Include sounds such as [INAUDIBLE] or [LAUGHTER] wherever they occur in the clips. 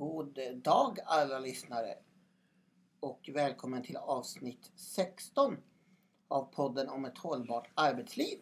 God dag alla lyssnare och välkommen till avsnitt 16 av podden om ett hållbart arbetsliv.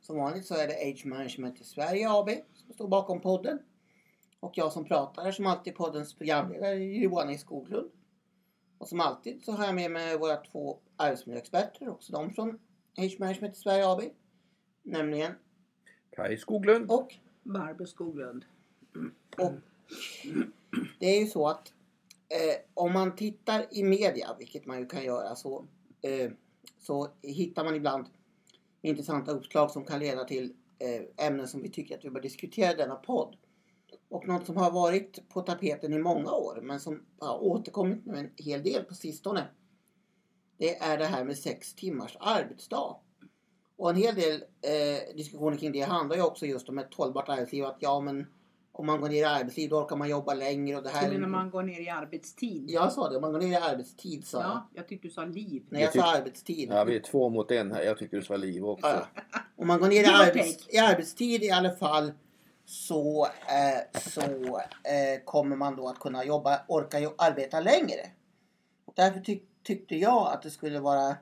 Som vanligt så är det Age Management i Sverige AB som står bakom podden. Och jag som pratar är som alltid poddens programledare Johan E Skoglund. Och som alltid så har jag med mig våra två arbetsmiljöexperter, också de från Age Management i Sverige AB. Nämligen Kaj Skoglund. och Barbro Skoglund. Och det är ju så att eh, om man tittar i media, vilket man ju kan göra, så, eh, så hittar man ibland intressanta uppslag som kan leda till eh, ämnen som vi tycker att vi bör diskutera i denna podd. Och något som har varit på tapeten i många år men som har återkommit nu en hel del på sistone. Det är det här med sex timmars arbetsdag. Och en hel del eh, diskussioner kring det handlar ju också just om ett hållbart arbetsliv. Att ja men om man går ner i arbetstid då orkar man jobba längre och det här... Du menar man går ner i arbetstid? Jag sa det, om man går ner i arbetstid sa jag. Ja, jag tyckte du sa liv. Nej jag Jag sa arbetstid. Ja, vi är två mot en här. Jag tycker du vara liv också. Ja. Om man går ner i, arbets, i arbetstid i alla fall så, eh, så eh, kommer man då att kunna jobba, orka arbeta längre. Och därför tyck, tyckte jag att det skulle vara,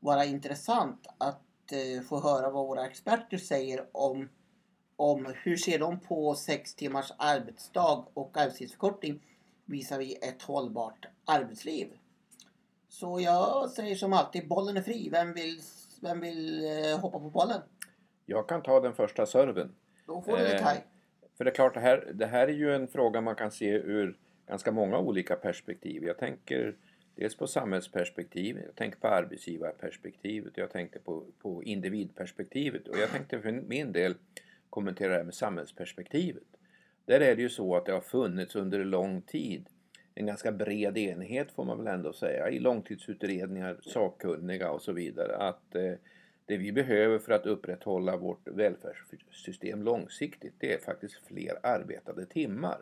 vara intressant att eh, få höra vad våra experter säger om, om hur ser de på sex timmars arbetsdag och arbetstidsförkortning visavi ett hållbart arbetsliv. Så jag säger som alltid, bollen är fri. Vem vill, vem vill eh, hoppa på bollen? Jag kan ta den första serven. Då får du det Eh, Kaj. För det är klart, det här, det här är ju en fråga man kan se ur ganska många olika perspektiv. Jag tänker dels på samhällsperspektivet, jag tänker på arbetsgivarperspektivet, jag tänkte på, på individperspektivet och jag tänkte för min del kommentera det här med samhällsperspektivet. Där är det ju så att det har funnits under lång tid en ganska bred enighet får man väl ändå säga i långtidsutredningar, sakkunniga och så vidare att eh, det vi behöver för att upprätthålla vårt välfärdssystem långsiktigt det är faktiskt fler arbetade timmar.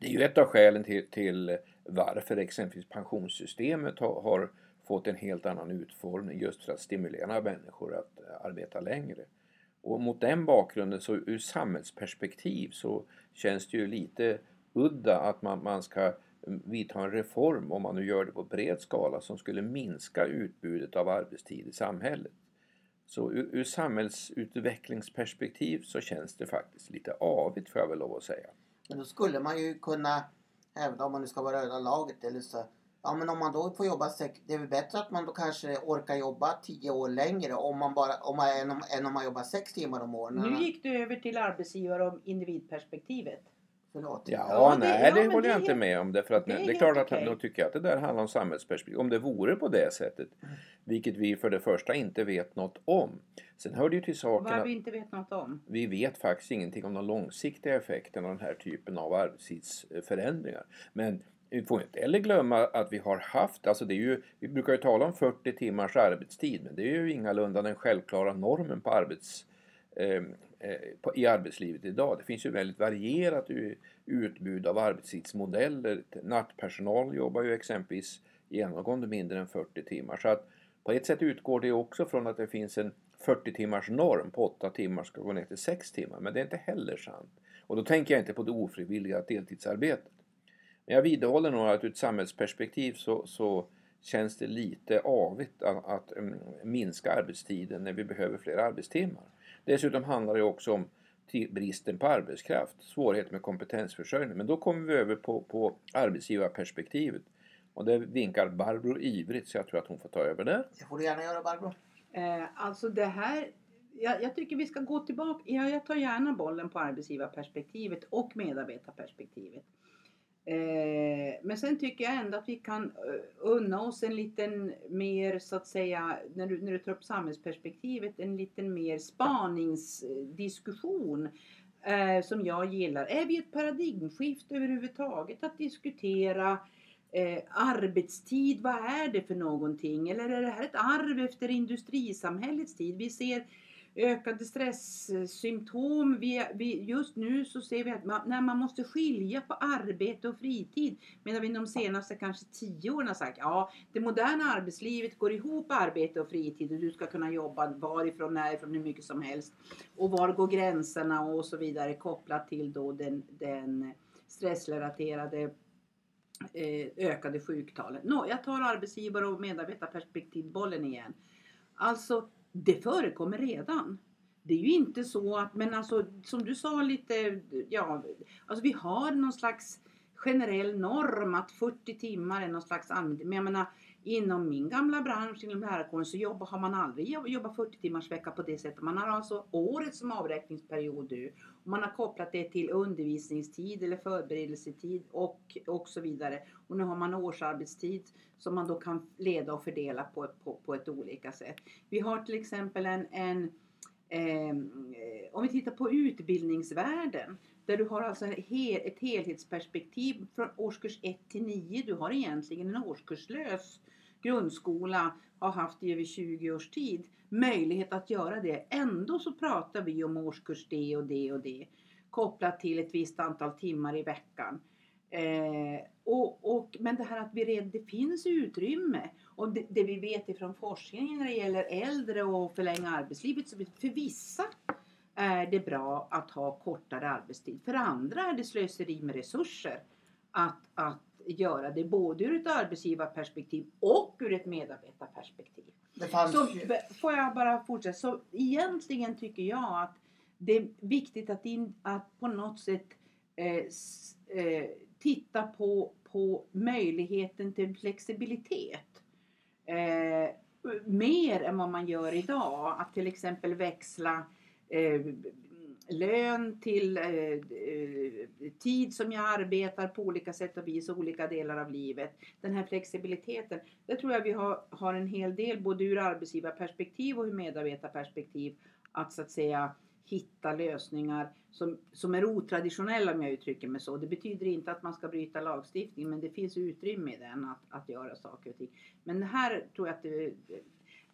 Det är ju ett av skälen till, till varför exempelvis pensionssystemet har, har fått en helt annan utformning just för att stimulera människor att eh, arbeta längre. Och mot den bakgrunden så ur samhällsperspektiv så känns det ju lite udda att man, man ska mm, vidta en reform, om man nu gör det på bred skala, som skulle minska utbudet av arbetstid i samhället. Så ur, ur samhällsutvecklingsperspektiv så känns det faktiskt lite avigt får jag väl lov att säga. Men då skulle man ju kunna även om man nu ska vara röda laget eller så. Ja men om man då får jobba sex, det är väl bättre att man då kanske orkar jobba tio år längre om man bara, om man, än, om, än om man jobbar sex timmar om året. Nu gick du över till arbetsgivar och individperspektivet. Förlåt. Ja, Ja, det- nej ja, det håller det jag inte helt- med om. Därför att det det är klart att okej. då tycker jag att det där handlar om samhällsperspektiv. Om det vore på det sättet. Vilket vi för det första inte vet något om. Sen hör det ju till saken Vad vi inte vet något om. vi vet faktiskt ingenting om de långsiktiga effekterna av den här typen av arbetstidsförändringar. Men vi får inte heller glömma att vi har haft, alltså det är ju, vi brukar ju tala om 40 timmars arbetstid men det är ju ingalunda den självklara normen på arbets, ehm, eh, på, i arbetslivet idag. Det finns ju väldigt varierat utbud av arbetstidsmodeller. Nattpersonal jobbar ju exempelvis genomgående mindre än 40 timmar. Så att på ett sätt utgår det också från att det finns en 40 timmars norm på 8 timmar ska gå ner till 6 timmar. Men det är inte heller sant. Och då tänker jag inte på det ofrivilliga deltidsarbetet. Men jag vidhåller nog att ur ett samhällsperspektiv så, så känns det lite avigt att, att mm, minska arbetstiden när vi behöver fler arbetstimmar. Dessutom handlar det också om bristen på arbetskraft, svårigheter med kompetensförsörjning. Men då kommer vi över på, på arbetsgivarperspektivet. Och det vinkar Barbro ivrigt så jag tror att hon får ta över där. Det får du gärna göra Barbro. Eh, alltså det här, jag, jag tycker vi ska gå tillbaka. Ja, jag tar gärna bollen på arbetsgivarperspektivet och medarbetarperspektivet. Eh, men sen tycker jag ändå att vi kan eh, unna oss en liten mer så att säga, när du, när du tar upp samhällsperspektivet, en liten mer spaningsdiskussion eh, som jag gillar. Är vi ett paradigmskifte överhuvudtaget att diskutera Eh, arbetstid, vad är det för någonting? Eller är det här ett arv efter industrisamhällets tid? Vi ser ökade stresssymptom. Vi, vi, just nu så ser vi att man, när man måste skilja på arbete och fritid. Medan vi de senaste kanske tio åren har sagt ja, det moderna arbetslivet går ihop arbete och fritid och du ska kunna jobba varifrån, närifrån, hur mycket som helst. Och var går gränserna och så vidare kopplat till då den, den stressrelaterade eh, ökade sjuktalen. Nå, jag tar arbetsgivare och medarbetarperspektivbollen igen. Alltså, det förekommer redan. Det är ju inte så att, men alltså som du sa lite, ja, alltså vi har någon slags generell norm att 40 timmar är någon slags användning. Men jag menar, inom min gamla bransch, inom lärarkåren, så jobbar, har man aldrig jobbat 40 timmars vecka på det sättet. Man har alltså året som avräkningsperiod nu. Man har kopplat det till undervisningstid eller förberedelsetid och, och så vidare. Och nu har man årsarbetstid som man då kan leda och fördela på, på, på ett olika sätt. Vi har till exempel en, en ehm, eh, om vi tittar på utbildningsvärlden där du har alltså ett helhetsperspektiv från årskurs 1 till 9. Du har egentligen en årskurslös grundskola, har haft i över 20 års tid, möjlighet att göra det. Ändå så pratar vi om årskurs D och D och D kopplat till ett visst antal timmar i veckan. Eh, och, och, men det här att vi redan, det finns utrymme. Och det, det, vi vet ifrån forskningen när det gäller äldre och förlänga arbetslivet. Så för vissa är det bra att ha kortare arbetstid. För andra är det slöseri med resurser att, att göra det både ur ett arbetsgivarperspektiv och ur ett medarbetarperspektiv. Så får jag bara fortsätta. Så egentligen tycker jag att det är viktigt att, in, att på något sätt eh, eh, titta på, på möjligheten till flexibilitet. Eh, mer än vad man gör idag. Att till exempel växla eh, lön till eh, eh, tid som jag arbetar på olika sätt och vis och olika delar av livet. Den här flexibiliteten, det tror jag vi har, har en hel del både ur arbetsgivarperspektiv och ur medarbetarperspektiv att så att säga hitta lösningar som, som är otraditionella om jag uttrycker mig så. Det betyder inte att man ska bryta lagstiftningen, men det finns utrymme i den att, att göra saker och ting. Men här tror jag att det,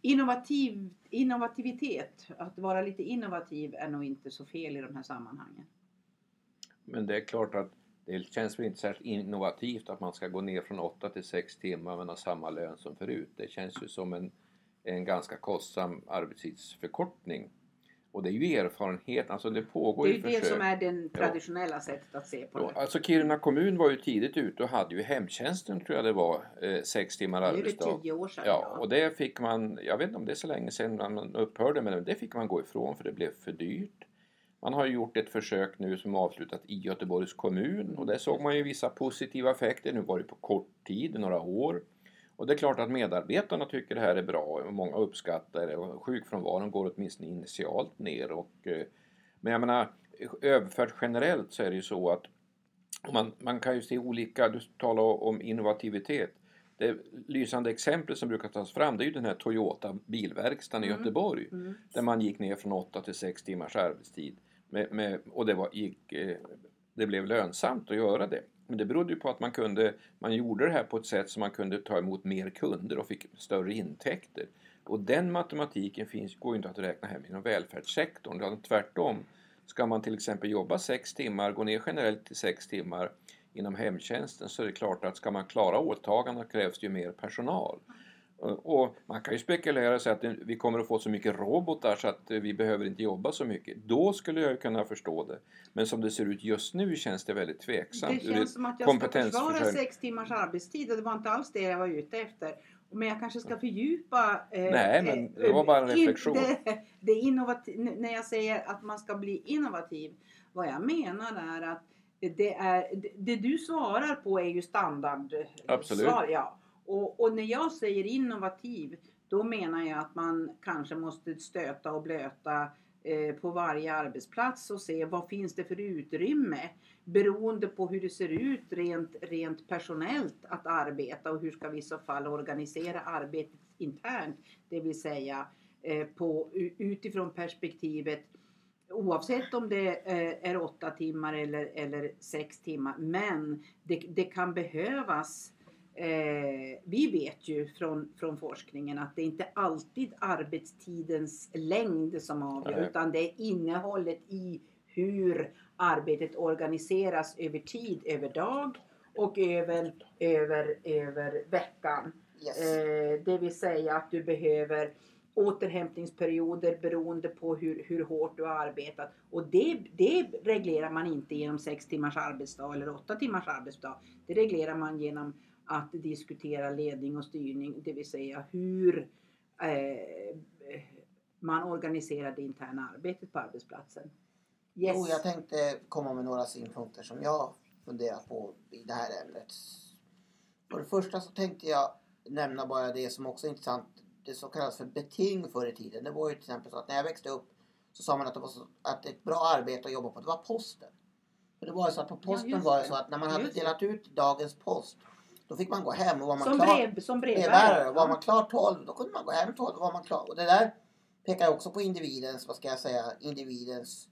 innovativ, innovativitet, att vara lite innovativ är nog inte så fel i de här sammanhangen. Men det är klart att det känns väl inte särskilt innovativt att man ska gå ner från 8 till 6 timmar men ha samma lön som förut. Det känns ju som en, en ganska kostsam arbetstidsförkortning. Och det är ju erfarenhet, alltså det pågår ju försök. Det är ju det som är det traditionella ja. sättet att se på det. Ja, alltså Kiruna kommun var ju tidigt ute och hade ju hemtjänsten tror jag det var, eh, sex timmar arbetsdag. Det är det tio år sedan. Ja, ja, och det fick man, jag vet inte om det är så länge sedan man upphörde med det, men det fick man gå ifrån för det blev för dyrt. Man har gjort ett försök nu som avslutat i Göteborgs kommun och där såg man ju vissa positiva effekter. Nu var det på kort tid, några år. Och det är klart att medarbetarna tycker det här är bra och många uppskattar det och sjukfrånvaron går åtminstone initialt ner. Och, eh, men jag menar, överfört generellt så är det ju så att man, man kan ju se olika, du talar om innovativitet. Det lysande exemplet som brukar tas fram det är ju den här Toyota bilverkstaden mm. i Göteborg. Mm. Där man gick ner från 8 till 6 timmars arbetstid. Med, med, och det, var, gick, eh, det blev lönsamt att göra det. Men det berodde ju på att man kunde, man gjorde det här på ett sätt så man kunde ta emot mer kunder och fick större intäkter. Och den matematiken finns, går ju inte att räkna hem inom välfärdssektorn. Utan tvärtom, ska man till exempel jobba sex timmar, gå ner generellt till sex timmar inom hemtjänsten så är det klart att ska man klara åtagandena krävs det ju mer personal. Och man kan ju spekulera sig att vi kommer att få så mycket robotar så att vi behöver inte jobba så mycket. Då skulle jag kunna förstå det. Men som det ser ut just nu känns det väldigt tveksamt. Det känns som att jag ska försvara sex timmars arbetstid och det var inte alls det jag var ute efter. Men jag kanske ska fördjupa... Eh, Nej, men det var bara en reflektion. Det, [LAUGHS] det innovativ, när jag säger att man ska bli innovativ. Vad jag menar är att det, är, det du svarar på är ju standard Absolut. Svar, ja. Och, och, när jag säger innovativ, då menar jag att man kanske måste stöta och blöta eh, på varje arbetsplats och se vad finns det för utrymme beroende på hur det ser ut rent, rent personellt att arbeta och hur ska vi i så fall organisera arbetet internt. Det vill säga eh, på, utifrån perspektivet Oavsett om det eh, är åtta timmar eller, eller sex timmar. Men det, det kan behövas Eh, vi vet ju från, från forskningen att det inte alltid arbetstidens längd som avgör Nej. utan det är innehållet i hur arbetet organiseras över tid, över dag och över, över, över veckan. Yes. Eh, det vill säga att du behöver återhämtningsperioder beroende på hur, hur hårt du har arbetat. Och det, det reglerar man inte genom sex timmars arbetsdag eller åtta timmars arbetsdag. Det reglerar man genom att diskutera ledning och styrning, det vill säga hur eh, man organiserar det interna arbetet på arbetsplatsen. Yes. Jo, jag tänkte komma med några synpunkter som jag funderat på i det här ämnet. För det första så tänkte jag nämna bara det som också är intressant. Det som kallas för beting förr i tiden. Det var ju till exempel så att när jag växte upp så sa man att det var så, att ett bra arbete att jobba på det var posten. För det var ju så att på posten just var det så att när man hade delat ut dagens post då fick man gå hem och var man som, klar brev, som brevbärare. Var man klar 12 då kunde man gå hem 12 då var man klar. Och det där pekar också på individens, vad ska jag säga, individens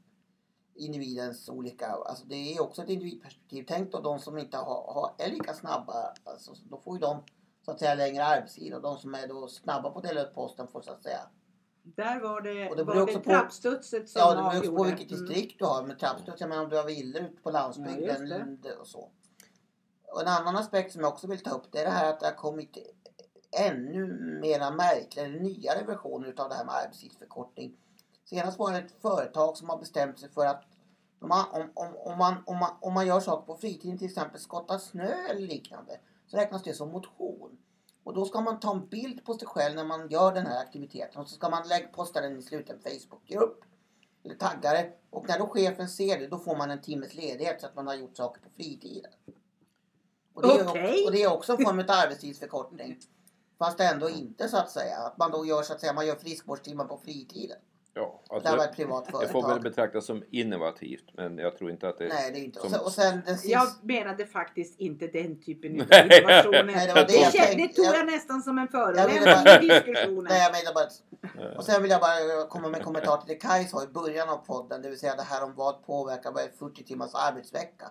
individens olika, alltså det är också ett individperspektiv. Tänk då de som inte har, har, är lika snabba, alltså, då får ju de så att säga längre arbetstid och de som är då snabba på att dela ut posten får så att säga. Där var det, Och det var det trappstudset som Ja det beror också på vilket distrikt du har med trappstöd. Jag menar om du har villor ute på landsbygden Ja, och så. Och en annan aspekt som jag också vill ta upp det är det här att det har kommit ännu mera märkliga eller nyare versioner utav det här med arbetstidsförkortning. Senast var det ett företag som har bestämt sig för att om man, om, om, om, man, om, man, om man gör saker på fritiden, till exempel skottar snö eller liknande, så räknas det som motion. Och då ska man ta en bild på sig själv när man gör den här aktiviteten och så ska man lägga, posta den i sluten Facebookgrupp eller tagga det. Och när då chefen ser det, då får man en timmes ledighet så att man har gjort saker på fritiden. Och det, är, Okej. och det är också en form av arbetstidsförkortning. Fast ändå inte så att säga. Att man då gör så att säga, man gör friskvårdstimmar på fritiden. Ja, Det här var ett alltså, privat det får väl betraktas som innovativt men jag tror inte att det... Nej, det är inte. Och som- sen, och sen sista... Jag menade faktiskt inte den typen av innovationer. Nej, det var det det, jag kände, tänkte. det tog jag Jag- nästan som en förolämpning i diskussionen. Nej, jag menar bara... Och sen vill jag bara komma med en kommentar till det Kaj sa i början av podden. Det vill säga det här om vad påverkar vad är 40 timmars arbetsvecka.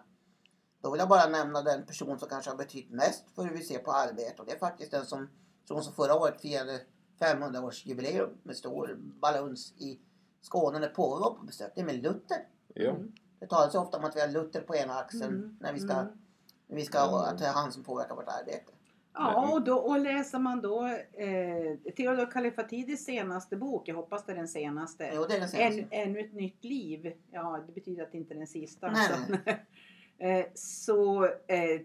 Då vill jag bara nämna den person som kanske har betytt mest för hur vi ser på arbete. Och det är faktiskt den som, som, förra året firade 500-årsjubileum med stor baluns i Skåne när påven var på besök. Det är med Luther. Ja. Mm. Det talas ju ofta om att vi har Luther på ena axeln Mm. när vi ska, Mm. när vi ska att det är han som påverkar vårt arbete. Ja, och, då, och läser man då eh, Theodor Kalifatidis senaste bok, jag hoppas det är den senaste, Jo, det är den senaste. Än, Ännu ett nytt liv. Ja, det betyder att det inte är den sista. Nej, så Eh, så eh,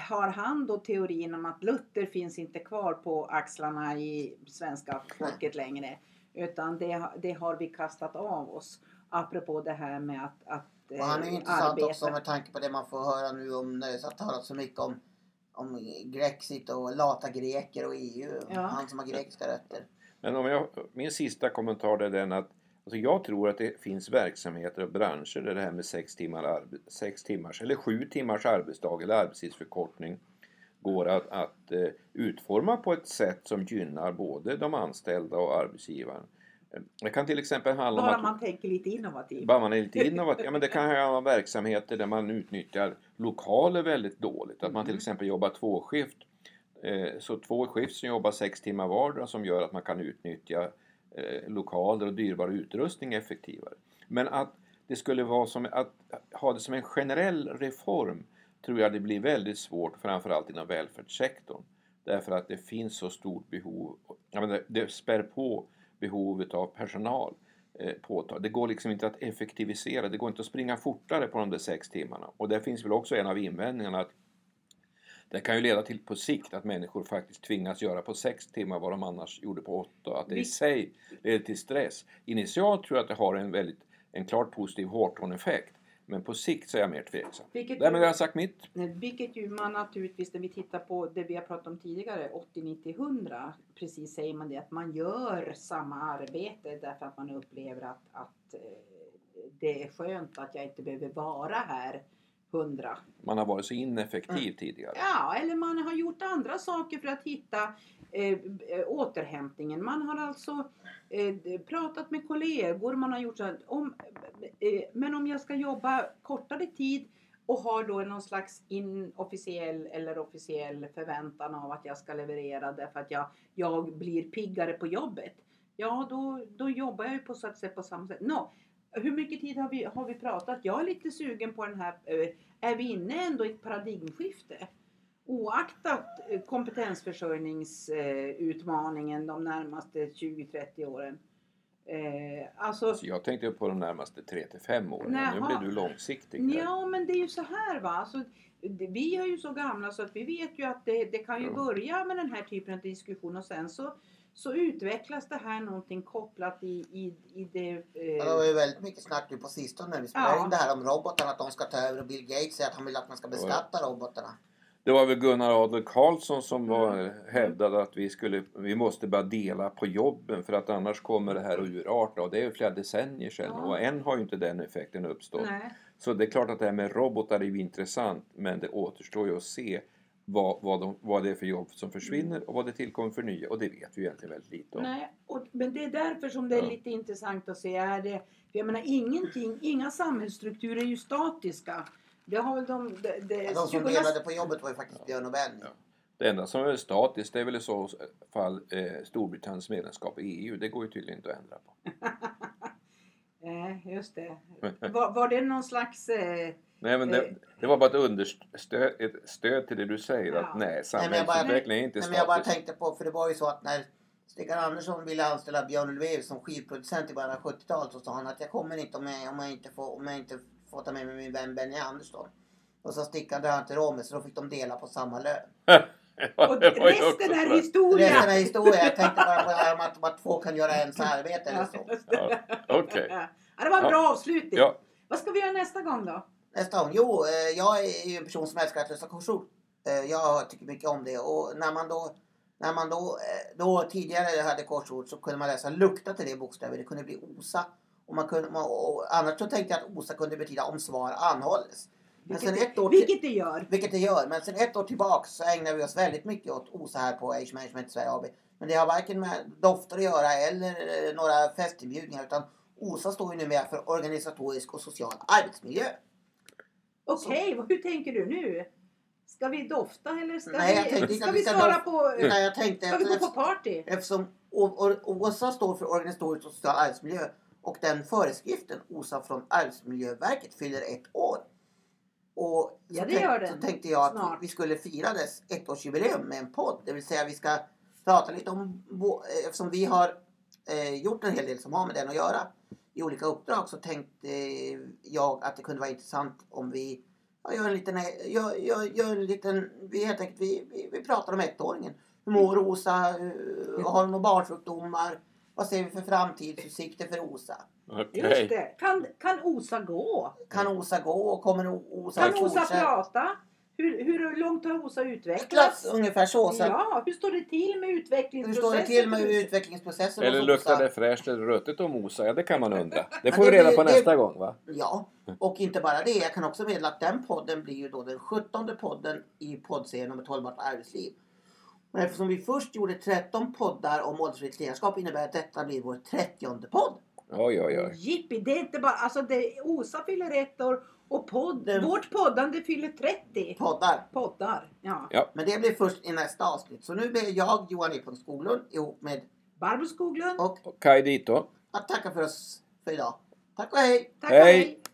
har han då teorin om att Luther finns inte kvar på axlarna i svenska folket längre. Utan det, det har vi kastat av oss. Apropå det här med att, att eh, Och han är ju intressant arbeta. också med tanke på det man får höra nu om när det har talats så mycket om, om Grexit och lata greker och EU. Ja. Han som har grekiska rötter. Men om jag, min sista kommentar är den att alltså jag tror att det finns verksamheter och branscher där det här med sex, timmar sex timmars eller sju timmars arbetsdag eller arbetstidsförkortning går att, att eh, utforma på ett sätt som gynnar både de anställda och arbetsgivaren. Det kan till exempel handla om Bara att man tänker lite innovativt. bara man är lite [LAUGHS] innovativ. Ja, men det kan handla om verksamheter där man utnyttjar lokaler väldigt dåligt. Att man till Mm. exempel jobbar tvåskift. Eh, Så två skift som jobbar sex timmar vardera som gör att man kan utnyttja eh, lokaler och dyrbar utrustning effektivare. Men att det skulle vara som att ha det som en generell reform tror jag det blir väldigt svårt framförallt inom välfärdssektorn. Därför att det finns så stort behov. Menar, det spär på behovet av personal. eh, påtag- Det går liksom inte att effektivisera, det går inte att springa fortare på de där sex timmarna. Och där finns väl också en av invändningarna att det kan ju leda till på sikt att människor faktiskt tvingas göra på sex timmar vad de annars gjorde på åtta. Att det i sig leder till stress. Initialt tror jag att det har en väldigt en klart positiv Horton-effekt. Men på sikt så är jag mer tveksam. Vilket Därmed har jag sagt mitt. Vilket ju man naturligtvis när vi tittar på det vi har pratat om tidigare, 80, 90, 100. Precis säger man det att man gör samma arbete därför att man upplever att, att eh, det är skönt att jag inte behöver vara här 100. Man har varit så ineffektiv tidigare. Ja, eller man har gjort andra saker för att hitta eh, eh, återhämtningen. Man har alltså eh, pratat med kollegor, man har gjort så här, om, eh, Men om jag ska jobba kortare tid och har då någon slags inofficiell eller officiell förväntan av att jag ska leverera därför att jag, jag blir piggare på jobbet. Ja, då, då jobbar jag ju på så att säga på samma sätt. Nå, hur mycket tid har vi, har vi pratat? Jag är lite sugen på den här, eh, är vi inne ändå i ett paradigmskifte? oaktat eh, kompetensförsörjningsutmaningen de närmaste 20-30 åren. Eh, alltså, Så jag tänkte på de närmaste 3 till 5 åren. Nu Näha. blir du långsiktig. här. ja men det är ju så här va. Alltså, det, vi är ju så gamla så att vi vet ju att det, det kan ju Ja. börja med den här typen av diskussion och sen så, så utvecklas det här någonting kopplat i, i, i det... Eh, Ja, det var ju väldigt mycket snack nu på sistone. Vi spelar Ja. in det här om robotarna, att de ska ta över och Bill Gates säger att han vill att man ska beskatta robotarna. Det var väl Gunnar Adler Karlsson som var, Mm. hävdade att vi, skulle, vi måste bara dela på jobben för att annars kommer det här att urarta. Och det är ju flera decennier sedan Ja. och än har ju inte den effekten uppstått. nej. Så det är klart att det här med robotar är ju intressant men det återstår ju att se vad, vad, de, vad det är för jobb som försvinner och vad det tillkommer för nya och det vet vi egentligen väldigt lite om. Nej, och, men det är därför som det är Ja. lite intressant att se. Är det, för jag menar, ingenting, inga samhällsstrukturer är ju statiska. Det har väl de... Det, det, De som 20 delade på jobbet var ju faktiskt Björn och Benny. Ja. Det enda som är statiskt det är väl i så fall eh, Storbritanniens medlemskap i EU. Det går ju tydligen inte att ändra på. Nej, [LAUGHS] just det. [LAUGHS] Var, var det någon slags... Eh, Nej men det, det var bara ett, understöd, ett stöd till det du säger Ja. att nej, Nej, men jag bara- samhällsutveckling är inte Nej, men jag bara tänkte på, för det var ju så att när Stig Andersson ville anställa Björn Ulvaeus som skivproducent i början av 70-talet så sa han att jag kommer inte om jag, om jag, inte, får, om jag inte får ta med mig min vän Benny Andersson. Och så stickade han till Romme så då fick de dela på samma lön. [LAUGHS] och resten är historia! Resten är historia. Jag tänkte bara på det här om att, att två kan göra ens arbete eller så. Ja, okej. [LAUGHS] Ja, det var en Ja. bra avslutning. Ja, Vad ska vi göra nästa gång då? Nästa gång. Jo, eh, jag är ju en person som älskar att lösa korsord. Eh, Jag tycker mycket om det. Och när man då, när man då, eh, då tidigare hade korsord så kunde man läsa lukta till det bokstäver. Det kunde bli osa. Och man kunde, och annars så tänkte jag att osa kunde betyda om svar anhålles. Men sen Vilket, ett år vilket det gör. vilket det gör. Men sen ett år tillbaks så ägnar vi oss väldigt mycket åt OSA här på Age Management Sverige AB. Men det har varken med dofter att göra eller några festinbjudningar utan OSA står ju numera för organisatorisk och social arbetsmiljö. Okej, vad- hur tänker du nu? Ska vi dofta eller ska Nej, jag vi, tänkte inte ska vi vi ska svara på... Utan jag tänkte Ska vi gå på party? eftersom OSA står för organisatorisk och social arbetsmiljö och den föreskriften OSA från Arbetsmiljöverket fyller ett år. Och Ja, så, det gör den. så tänkte jag att Snart. vi skulle fira dess ettårsjubileum med en podd. Det vill säga vi ska prata lite om, eh, eftersom vi har eh, gjort en hel del som har med den att göra i olika uppdrag så tänkte jag att det kunde vara intressant om vi ja, gör en liten, gör, gör, gör en liten, vi helt enkelt, vi, vi, vi pratar om ettåringen. Hur mår Osa? Eh, Har hon några barnsjukdomar? Vad ser vi för framtidsutsikter för Osa? okej. Just det. Kan, kan Osa gå? Kan Osa gå och kommer Osa Kan Osa prata? Hur, hur långt har Osa utvecklats? Ungefär så. så Ja, hur står det till med hur utvecklingsprocessen? står det till med utvecklingsprocessen? Eller luktar det fräscht eller ruttet om Osa? Ja, det kan man undra. [LAUGHS] Det Ja, får vi det reda på det- nästa gång va? Ja, och inte bara det. Jag kan också meddela att den podden blir ju då den 17 podden i poddserien om ett hållbart arbetsliv. Och eftersom vi först gjorde 13 poddar om åldersfritt ledarskap innebär att detta blir vår 30 podd. Oj, oj, oj. Jippi, det är inte bara... Alltså det, Osa fyller ett år och podd, Den- vårt poddande fyller 30 Poddar. poddar. Ja. Ja. Men det blir först i nästa avsnitt. Så nu ber jag Johan E. Skoglund ihop med Barbro Skoglund, och Och Kaj Dito. att tacka för oss för idag. Tack och hej! tack och Hej. hej.